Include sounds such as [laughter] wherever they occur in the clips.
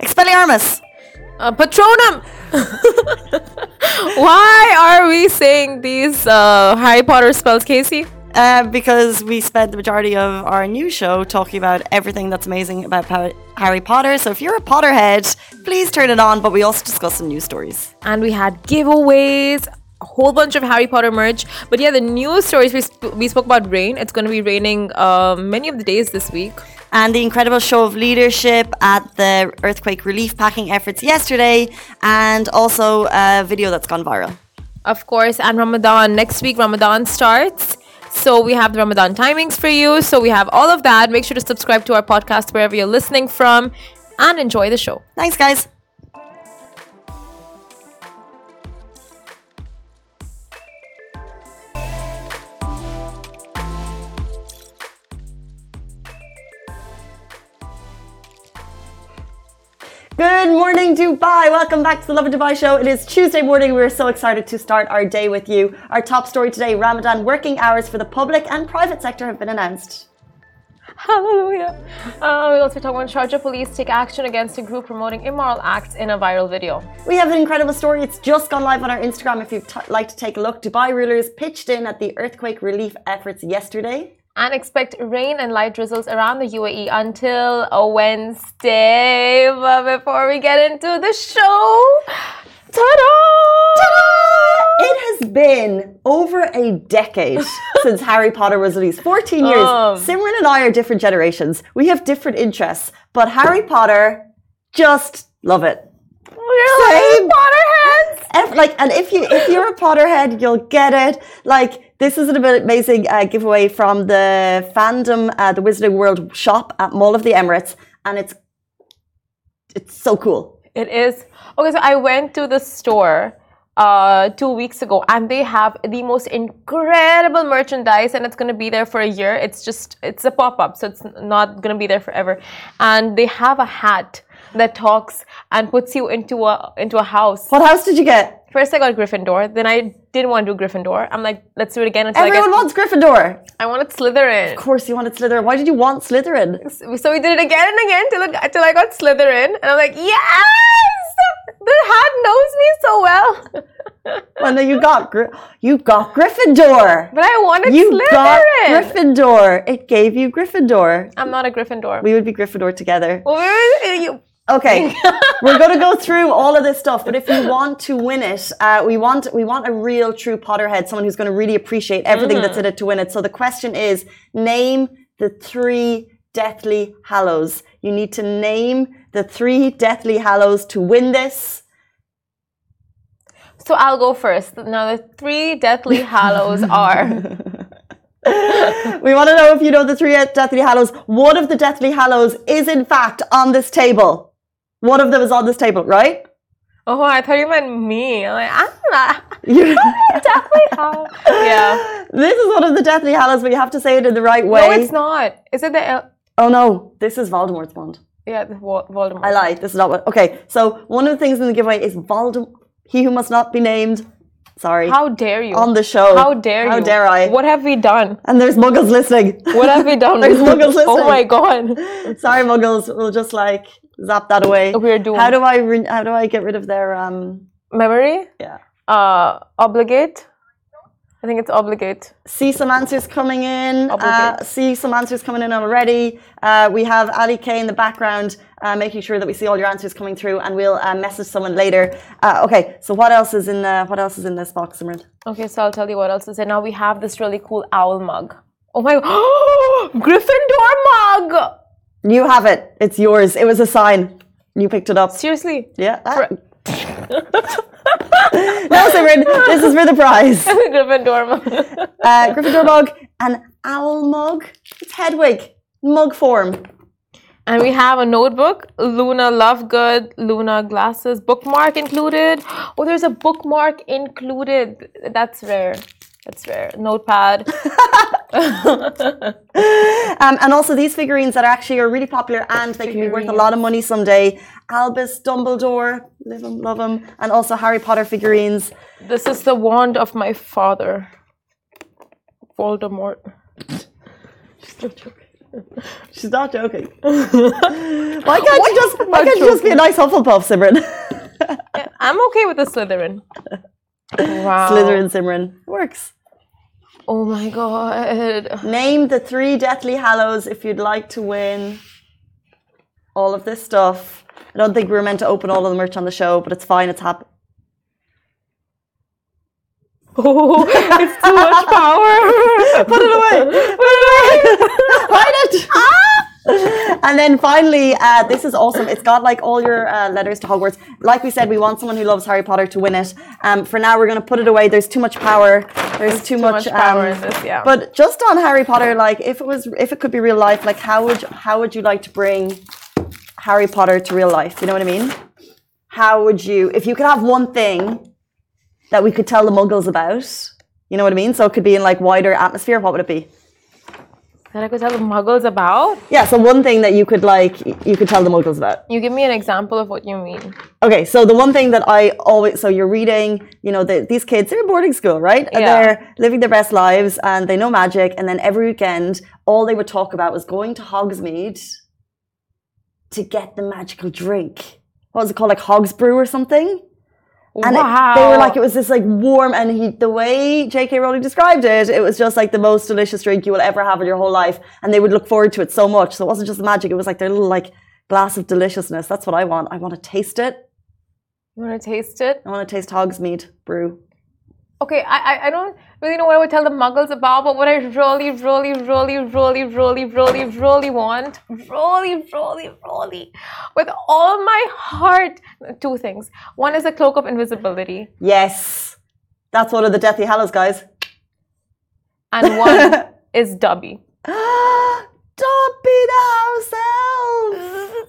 Expelliarmus. Uh, Patronum! [laughs] Why are we saying these uh, Harry Potter spells, Casey? Uh, because we spent the majority of our new show talking about everything that's amazing about pa- Harry Potter. So if you're a Potterhead, please turn it on. But we also discussed some news stories. And we had giveaways, a whole bunch of Harry Potter merch. But yeah, the news stories we, sp- we spoke about rain. It's going to be raining uh, many of the days this week. And the incredible show of leadership at the earthquake relief packing efforts yesterday, and also a video that's gone viral. Of course, and Ramadan. Next week, Ramadan starts. So we have the Ramadan timings for you. So we have all of that. Make sure to subscribe to our podcast wherever you're listening from and enjoy the show. Thanks, guys. Good morning, Dubai. Welcome back to the Lovin Dubai show. It is Tuesday morning. We're so excited to start our day with you. Our top story today Ramadan working hours for the public and private sector have been announced. Hallelujah. Uh, we also talk about Sharjah police take action against a group promoting immoral acts in a viral video. We have an incredible story. It's just gone live on our Instagram if you'd like to take a look. Dubai rulers pitched in at the earthquake relief efforts yesterday. And expect rain and light drizzles around the UAE until a Wednesday. But before we get into the show, ta-da! It has been over a decade [laughs] since Harry Potter was released. 14 years. Um. Simran and I are different generations. We have different interests, but Harry Potter, just love it. We're Harry Same. Potter heads. Ev- like, and if you if you're a Potterhead, you'll get it. Like, this is an amazing uh, giveaway from the fandom, uh, the Wizarding World shop at Mall of the Emirates, and it's it's so cool. It is. Okay, so I went to the store uh, two weeks ago and they have the most incredible merchandise and it's going to be there for a year. It's just, it's a pop up, so it's not going to be there forever. And they have a hat that talks and puts you into a into a house. What house did you get? First, I got Gryffindor. Then I didn't want to do Gryffindor. I'm like, let's do it again until Everyone I get. wants Gryffindor. I wanted Slytherin. Of course, you wanted Slytherin. Why did you want Slytherin? So we did it again and again till, I- till I got Slytherin, and I'm like, yes, the hat knows me so well. [laughs] Well, no, you got you got Gryffindor. But I wanted You Slytherin. got Gryffindor. It gave you Gryffindor. I'm not a Gryffindor. We would be Gryffindor together. Well, you? Okay, [laughs] we're going to go through all of this stuff, but if you want to win it, uh, we want we want a real true Potterhead, someone who's going to really appreciate everything that's in it to win it. So the question is, name the three Deathly Hallows. You need to name the three Deathly Hallows to win this. So I'll go first. Now the three Deathly [laughs] Hallows are. We want to know if you know the three Deathly Hallows. One of the Deathly Hallows is in fact on this table. One of them is on this table, right? Oh, I thought you meant me. I'm like, ah. [laughs] [laughs] I'm not You- Deathly Hallows. Yeah. this is one of the Deathly Hallows, but you have to say it in the right way. No, it's not. Is it the? El- Oh no, this is Voldemort's wand. yeah, the Vol- Voldemort. I lied. This is not what. Okay, so one of the things in the giveaway is Voldemort. He who must not be named. Sorry. How dare you? on the show. How dare you? How dare I? What have we done? And there's Muggles listening. What have we done? [laughs] There's Muggles oh listening. oh my god. Sorry, Muggles. We'll just like zap that away. We're doomed. How do I? Re- how do I get rid of their? Um. Memory? Yeah. Uh, obligate. I think it's obligate. See some answers coming in. Uh, see some answers coming in already. Uh, we have Ali K in the background, uh, making sure that we see all your answers coming through, and we'll uh, message someone later. Uh, okay, so what else is in the, what else is in this box, Simran? Okay, so I'll tell you what else is there. Now we have this really cool owl mug. Oh my [gasps] Gryffindor mug! You have it. It's yours. It was a sign. You picked it up. Seriously. Yeah. no, Simran, [laughs] this is for the prize. [laughs] Gryffindor mug. [laughs] Uh, Gryffindor mug, an owl mug. It's Hedwig mug form. and we have a notebook, Luna Lovegood, Luna glasses, bookmark included. Oh, there's a bookmark included. That's rare. That's rare. Notepad. [laughs] Um, and also these figurines that are actually are really popular and they can be worth a lot of money someday. Albus Dumbledore, live him, love him, and also Harry Potter figurines. This is the wand of my father, Voldemort. She's not joking. why can't you just why can't you just be a nice Hufflepuff, Simran? I'm okay with the Slytherin. [laughs] Wow. Slytherin, Simran works. Oh my god. Name the three Deathly Hallows if you'd like to win all of this stuff. I don't think we were meant to open all of the merch on the show, but it's fine. It's happening. [laughs] Oh, it's too much power. [laughs] Put it away. [laughs] Put it away. Hide it. Ah! [laughs] and then finally, uh, this is awesome. It's got like all your uh, letters to Hogwarts. Like we said, we want someone who loves Harry Potter to win it. Um, for now, we're going to put it away. There's too much power. There's too, Too much, much power um, in this, yeah. But just on Harry Potter, like if it was, if it could be real life, like how would how would you like to bring Harry Potter to real life? You know what I mean? How would you, if you could have one thing that we could tell the Muggles about? You know what I mean? So it could be in like wider atmosphere. What would it be? That I could tell the muggles about? Yeah, so one thing that you could like you could tell the muggles about. You give me an example of what you mean. Okay, so the one thing that I always so you're reading, you know, the, these kids they're in boarding school, right? And Yeah. they're living their best lives and they know magic and then every weekend all they would talk about was going to Hogsmeade to get the magical drink. What was it called? Like Hogs Brew or something? And it- wow. they were like, it was this like warm, and he, the way J.K. Rowling described it, it was just like the most delicious drink you will ever have in your whole life, and they would look forward to it so much. So it wasn't just the magic; it was like their little like glass of deliciousness. That's what I want. I want to taste it. You want to taste it? I want to taste Hogsmeade brew. Okay, I, I I don't really know what I would tell the muggles about, but what I really, really, really, really, really, really, really want, really, really, really, with all my heart, two things. One is a cloak of invisibility, Yes, that's one of the Deathly Hallows guys. and one [laughs] is Dobby. [gasps] Dobby the house elf.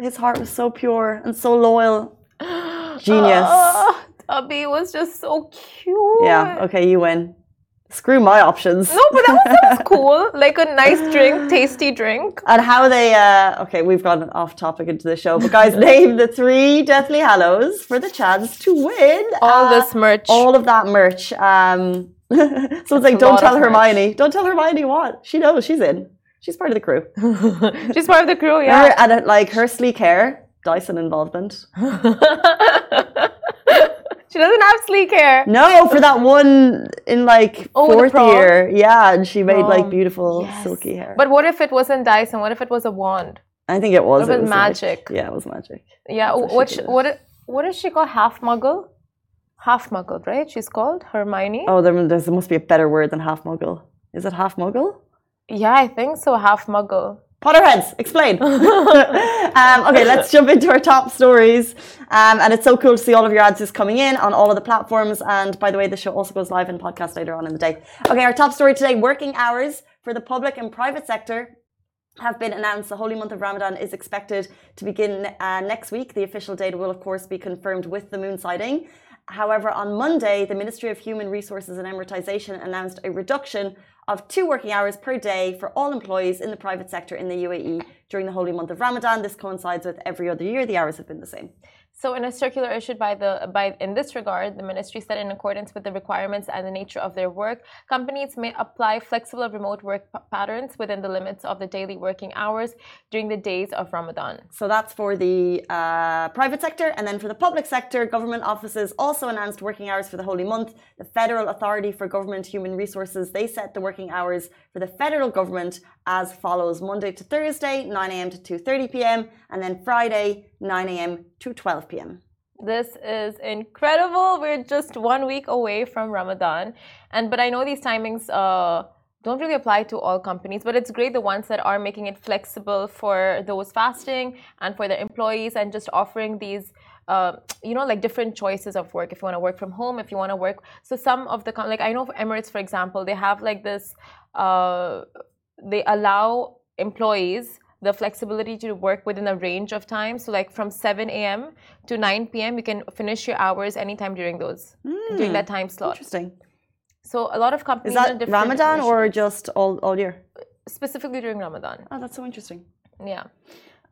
His heart was so pure and so loyal. [gasps] Genius. Ah, Dobby was just so cute. Yeah. Okay, you win. Screw my options. No, but that was, that was [laughs] cool. Like a nice drink, [laughs] tasty drink. And how they, uh, okay, we've gone off topic into the show, but guys, [laughs] name the three Deathly Hallows for the chance to win All uh, this merch. all of that merch. Um, it's like, don't tell of merch. Hermione. Don't tell Hermione what. She knows she's in. She's part of the crew. She's part of the crew, Her, yeah. and uh, like her sleek hair, Dyson involvement. She doesn't have sleek hair. No, for that one in like Oh, fourth year. Yeah, and she made like oh, beautiful Yes. silky hair. But what if it wasn't Dyson? What if it was a wand? I think it was. It was like- magic. yeah, it was magic. Yeah. What What? she. What? What is she called? Half Muggle. Half Muggle, right? She's called Hermione. Oh, there, there must be a better word than half muggle. Is it half muggle? Yeah, I think so. Half Muggle. Potterheads, explain. [laughs] um, okay, let's jump into our top stories. Um, and it's so cool to see all of your ads just coming in on all of the platforms. And by the way, the show also goes live in podcast later on in the day. Okay, our top story today working hours for the public and private sector have been announced. The holy month of Ramadan is expected to begin uh, next week. The official date will, of course, be confirmed with the moon sighting. However, on Monday, the Ministry of Human Resources and Emiratization announced a reduction of two working hours per day for all employees in the private sector in the UAE during the holy month of Ramadan. This coincides with every other year. The hours have been the same. So, in a circular issued by the by in this regard, the ministry said in accordance with the requirements and the nature of their work, companies may apply flexible remote work patterns within the limits of the daily working hours during the days of Ramadan. So that's for the uh, private sector. And then for the public sector, government offices also announced working hours for the holy month. The Federal Authority for Government Human Resources, they set the working hours for the federal government as follows. Monday to Thursday, 9 a.m. to 2.30 p.m. And then Friday, 9 a.m. to 12 p.m. This is incredible. We're just one week away from Ramadan, and but I know these timings uh, don't really apply to all companies. But it's great the ones that are making it flexible for those fasting and for their employees, and just offering these. Uh, you know, like different choices of work. If you want to work from home, if you want to work, so some of the like I know for Emirates, for example, they have like this. Uh, they allow employees the flexibility to work within a range of time. So, like from 7 a.m. to 9 p.m., you can finish your hours anytime during those during that hmm. time slot. Interesting. So, a lot of companies Is are that different Ramadan or just all, all year? specifically during Ramadan? Oh, that's so interesting. Yeah.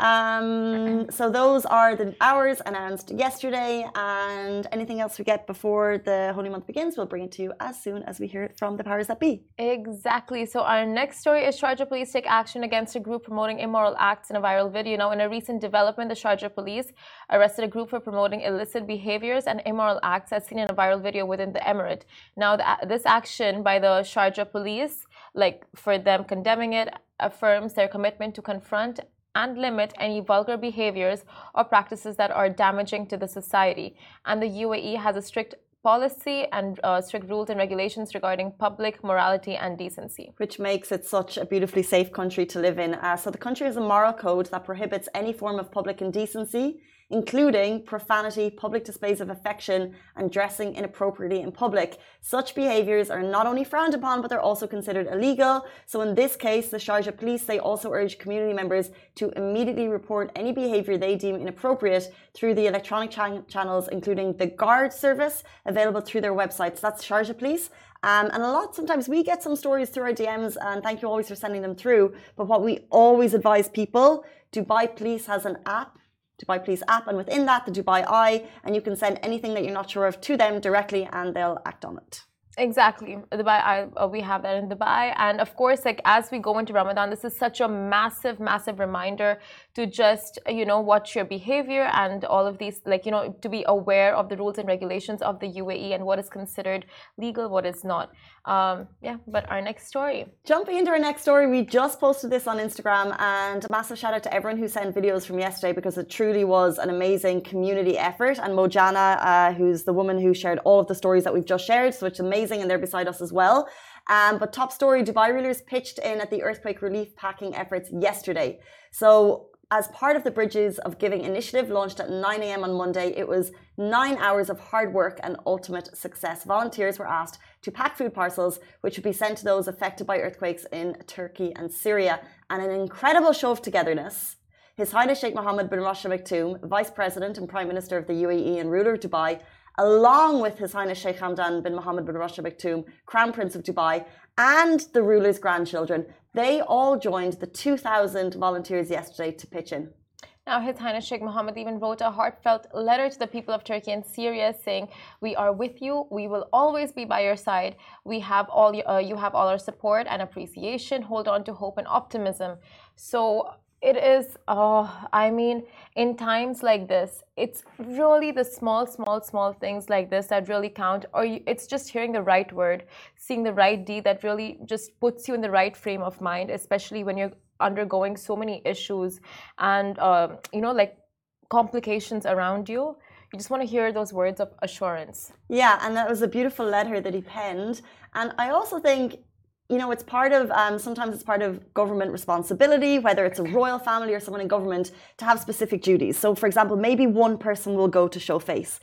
Um, so those are the hours announced yesterday, and anything else we get before the holy month begins, we'll bring it to you as soon as we hear it from the powers that be. Exactly. So our next story is Sharjah police take action against a group promoting immoral acts in a viral video. Now, in a recent development, the Sharjah police arrested a group for promoting illicit behaviors and immoral acts, as seen in a viral video within the emirate. Now, the, this action by the Sharjah police, like for them condemning it, affirms their commitment to confront and limit any vulgar behaviors or practices that are damaging to the society. And the UAE has a strict policy and uh, strict rules and regulations regarding public morality and decency. Which makes it such a beautifully safe country to live in. Uh, so the country has a moral code that prohibits any form of public indecency, including profanity, public displays of affection, and dressing inappropriately in public. Such behaviors are not only frowned upon, but they're also considered illegal. So in this case, the Sharjah police, they also urge community members to immediately report any behavior they deem inappropriate through the electronic ch channels, including the guard service available through their websites. That's Sharjah police. Um, and a lot, sometimes we get some stories through our DMs, and thank you always for sending them through. But what we always advise people, Dubai Police has an app Dubai Police app, and within that, the Dubai Eye, and you can send anything that you're not sure of to them directly, and they'll act on it. Exactly, Dubai. I, uh, we have that in Dubai, and of course, like as we go into Ramadan, this is such a massive, massive reminder to just you know watch your behavior and all of these, like you know, to be aware of the rules and regulations of the UAE and what is considered legal, what is not. Um, yeah, but our next story. Jumping into our next story, we just posted this on Instagram, and a massive shout out to everyone who sent videos from yesterday because it truly was an amazing community effort. And Mojana, uh, who's the woman who shared all of the stories that we've just shared, so it's amazing amazing and they're beside us as well. Um, but top story, Dubai rulers pitched in at the earthquake relief packing efforts yesterday. So as part of the Bridges of Giving initiative launched at 9 a.m. on Monday, it was nine hours of hard work and ultimate success. Volunteers were asked to pack food parcels, which would be sent to those affected by earthquakes in Turkey and Syria. And an incredible show of togetherness. His Highness Sheikh Mohammed bin Rashid Al Maktoum, Vice President and Prime Minister of the UAE and ruler of Dubai, along with His Highness Sheikh Hamdan bin Mohammed bin Rashid Al Maktoum, Crown Prince of Dubai, and the ruler's grandchildren. They all joined the 2,000 volunteers yesterday to pitch in. Now, His Highness Sheikh Mohammed even wrote a heartfelt letter to the people of Turkey and Syria saying, We are with you. We will always be by your side. We have all, uh, you have all our support and appreciation. Hold on to hope and optimism. So, it is, oh, I mean, in times like this, it's really the small, small, small things like this that really count. Or you, it's just hearing the right word, seeing the right deed that really just puts you in the right frame of mind, especially when you're undergoing so many issues and, uh, you know, like complications around you. You just want to hear those words of assurance. Yeah, and that was a beautiful letter that he penned. And I also think you know, it's part of, um, sometimes it's part of government responsibility, whether it's a royal family or someone in government, to have specific duties. So, for example, maybe one person will go to show face.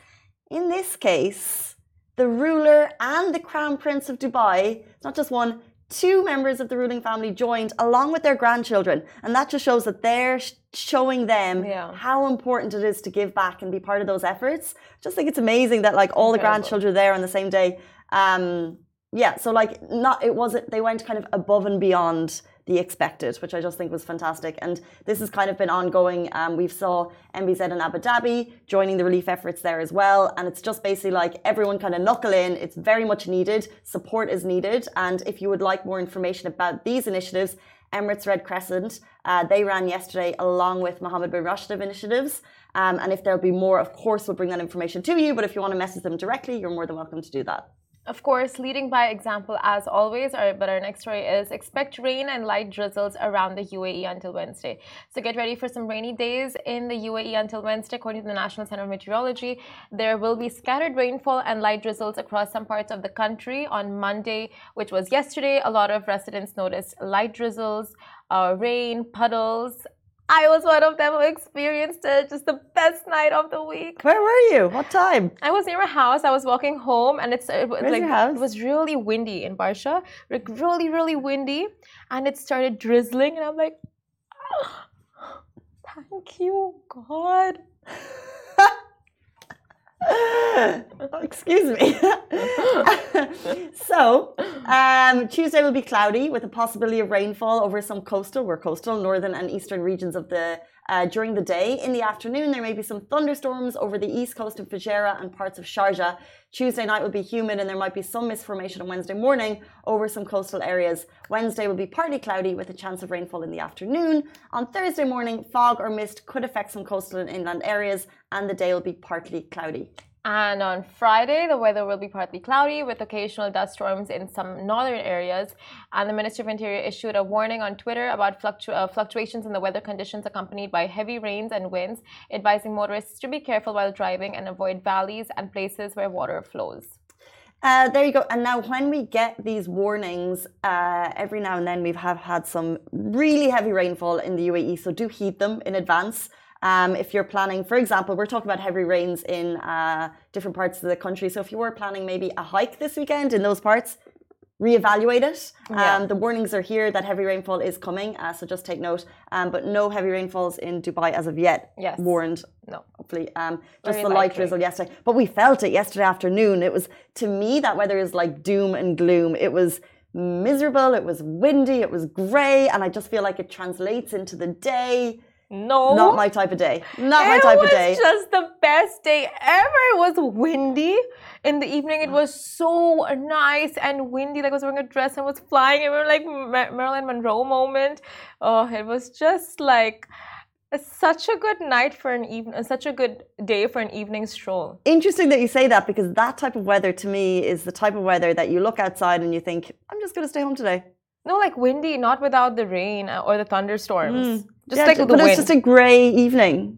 In this case, the ruler and the crown prince of Dubai, it's not just one, two members of the ruling family joined along with their grandchildren. And that just shows that they're showing them yeah. how important it is to give back and be part of those efforts. Just think it's amazing that like all Incredible. the grandchildren are there on the same day. Um, yeah, so like not it wasn't they went kind of above and beyond the expected, which I just think was fantastic. And this has kind of been ongoing. Um, we saw MBZ and Abu Dhabi joining the relief efforts there as well. And it's just basically like everyone kind of knuckle in. It's very much needed. Support is needed. And if you would like more information about these initiatives, Emirates Red Crescent, uh, they ran yesterday along with Mohammed bin Rashid initiatives. Um, and if there'll be more, of course, we'll bring that information to you. But if you want to message them directly, you're more than welcome to do that. Of course, leading by example as always, our, but our next story is expect rain and light drizzles around the UAE until Wednesday. So get ready for some rainy days in the UAE until Wednesday. According to the National Center of Meteorology, there will be scattered rainfall and light drizzles across some parts of the country on Monday, which was yesterday. A lot of residents noticed light drizzles, uh, rain, puddles, I was one of them who experienced it. Just the best night of the week. Where were you? What time? I was near a house. I was walking home, and it's it, Where's like it was really windy in Barsha, like really, really windy, and it started drizzling, and I'm like, oh, thank you, God. [laughs] Excuse me. [laughs] so, um, Tuesday will be cloudy with a possibility of rainfall over some coastal, we're coastal, northern and eastern regions of the uh, during the day. In the afternoon, there may be some thunderstorms over the east coast of Fujairah and parts of Sharjah. Tuesday night will be humid and there might be some mist formation on Wednesday morning over some coastal areas. Wednesday will be partly cloudy with a chance of rainfall in the afternoon. On Thursday morning, fog or mist could affect some coastal and inland areas and the day will be partly cloudy. And on Friday, the weather will be partly cloudy with occasional dust storms in some northern areas. And the Ministry of Interior issued a warning on Twitter about fluctu uh, fluctuations in the weather conditions accompanied by heavy rains and winds, advising motorists to be careful while driving and avoid valleys and places where water flows. Uh, there you go. And now, when we get these warnings, uh, every now and then we have had some really heavy rainfall in the UAE. So do heed them in advance. Um, if you're planning, for example, we're talking about heavy rains in uh, different parts of the country. So if you were planning maybe a hike this weekend in those parts, reevaluate it. Yeah. Um, the warnings are here that heavy rainfall is coming, uh, so just take note. Um, but no heavy rainfalls in Dubai as of yet. Yes. Warned. No. Hopefully, um, just Very the light light drizzle yesterday. But we felt it yesterday afternoon. It was to me that weather is like doom and gloom. It was miserable. It was windy. It was grey, and I just feel like it translates into the day. No. Not my type of day. Not my type of day. It was just the best day ever. It was windy in the evening. It was so nice and windy. Like I was wearing a dress and was flying. It was like Marilyn Monroe moment. Oh, it was just like such a good night for an evening. Such a good day for an evening stroll. Interesting that you say that because that type of weather to me is the type of weather that you look outside and you think, I'm just going to stay home today. No, like windy, not without the rain uh, or the thunderstorms. Just. Yeah, like the but wind. it's just a grey evening.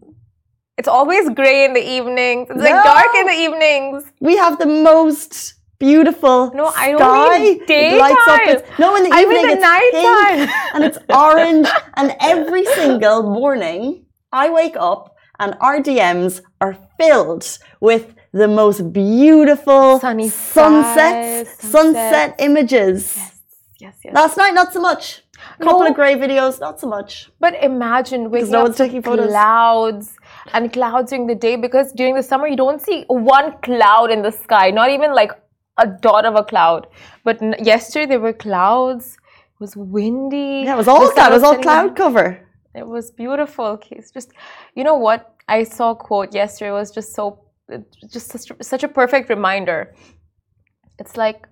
It's always gray in the evenings. It's like dark in the evenings. We have the most beautiful No, I don't sky. mean It lights up. daytime. It's, no, in the I mean evening the it's nighttime. pink and it's [laughs] orange. and every single morning, I wake up and our DMs are filled with the most beautiful Sunny sunsets, skies, sunset sunsets. images. Yes, yes. Last night, not so much. A couple No. of grey videos, not so much. But imagine waking no up taking photos. clouds and clouds during the day because during the summer you don't see one cloud in the sky, not even like a dot of a cloud. But yesterday there were clouds. It was windy. Yeah, it was all cloud. It was all cloud cover. It was beautiful. It's just, you know what? I saw quote yesterday. It was just so, just such, such a perfect reminder. It's like,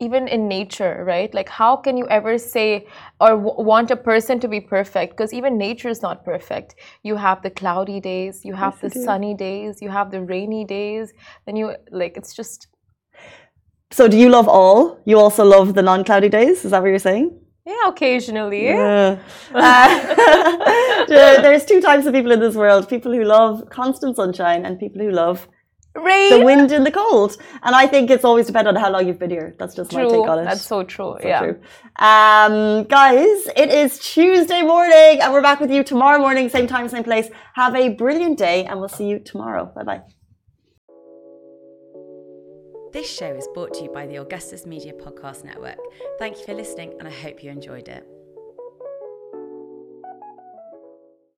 even in nature, right? Like, how can you ever say or w- want a person to be perfect? Because even nature is not perfect. You have the cloudy days, you have the sunny days, you have the rainy days. Then you like, it's just, So, do you love all? You also love the non cloudy days? Is that what you're saying? yeah, occasionally. Yeah. [laughs] [laughs] Uh, there's two types of people in this world people who love constant sunshine and people who love Rain. the wind and the cold. And I think it's always depend on how long you've been here. That's just my take on it. That's so true. So yeah. true. Um, guys, it is Tuesday morning, and we're back with you tomorrow morning, same time, same place. Have a brilliant day, and we'll see you tomorrow. Bye bye. This show is brought to you by the Augustus Media Podcast Network. Thank you for listening, and I hope you enjoyed it.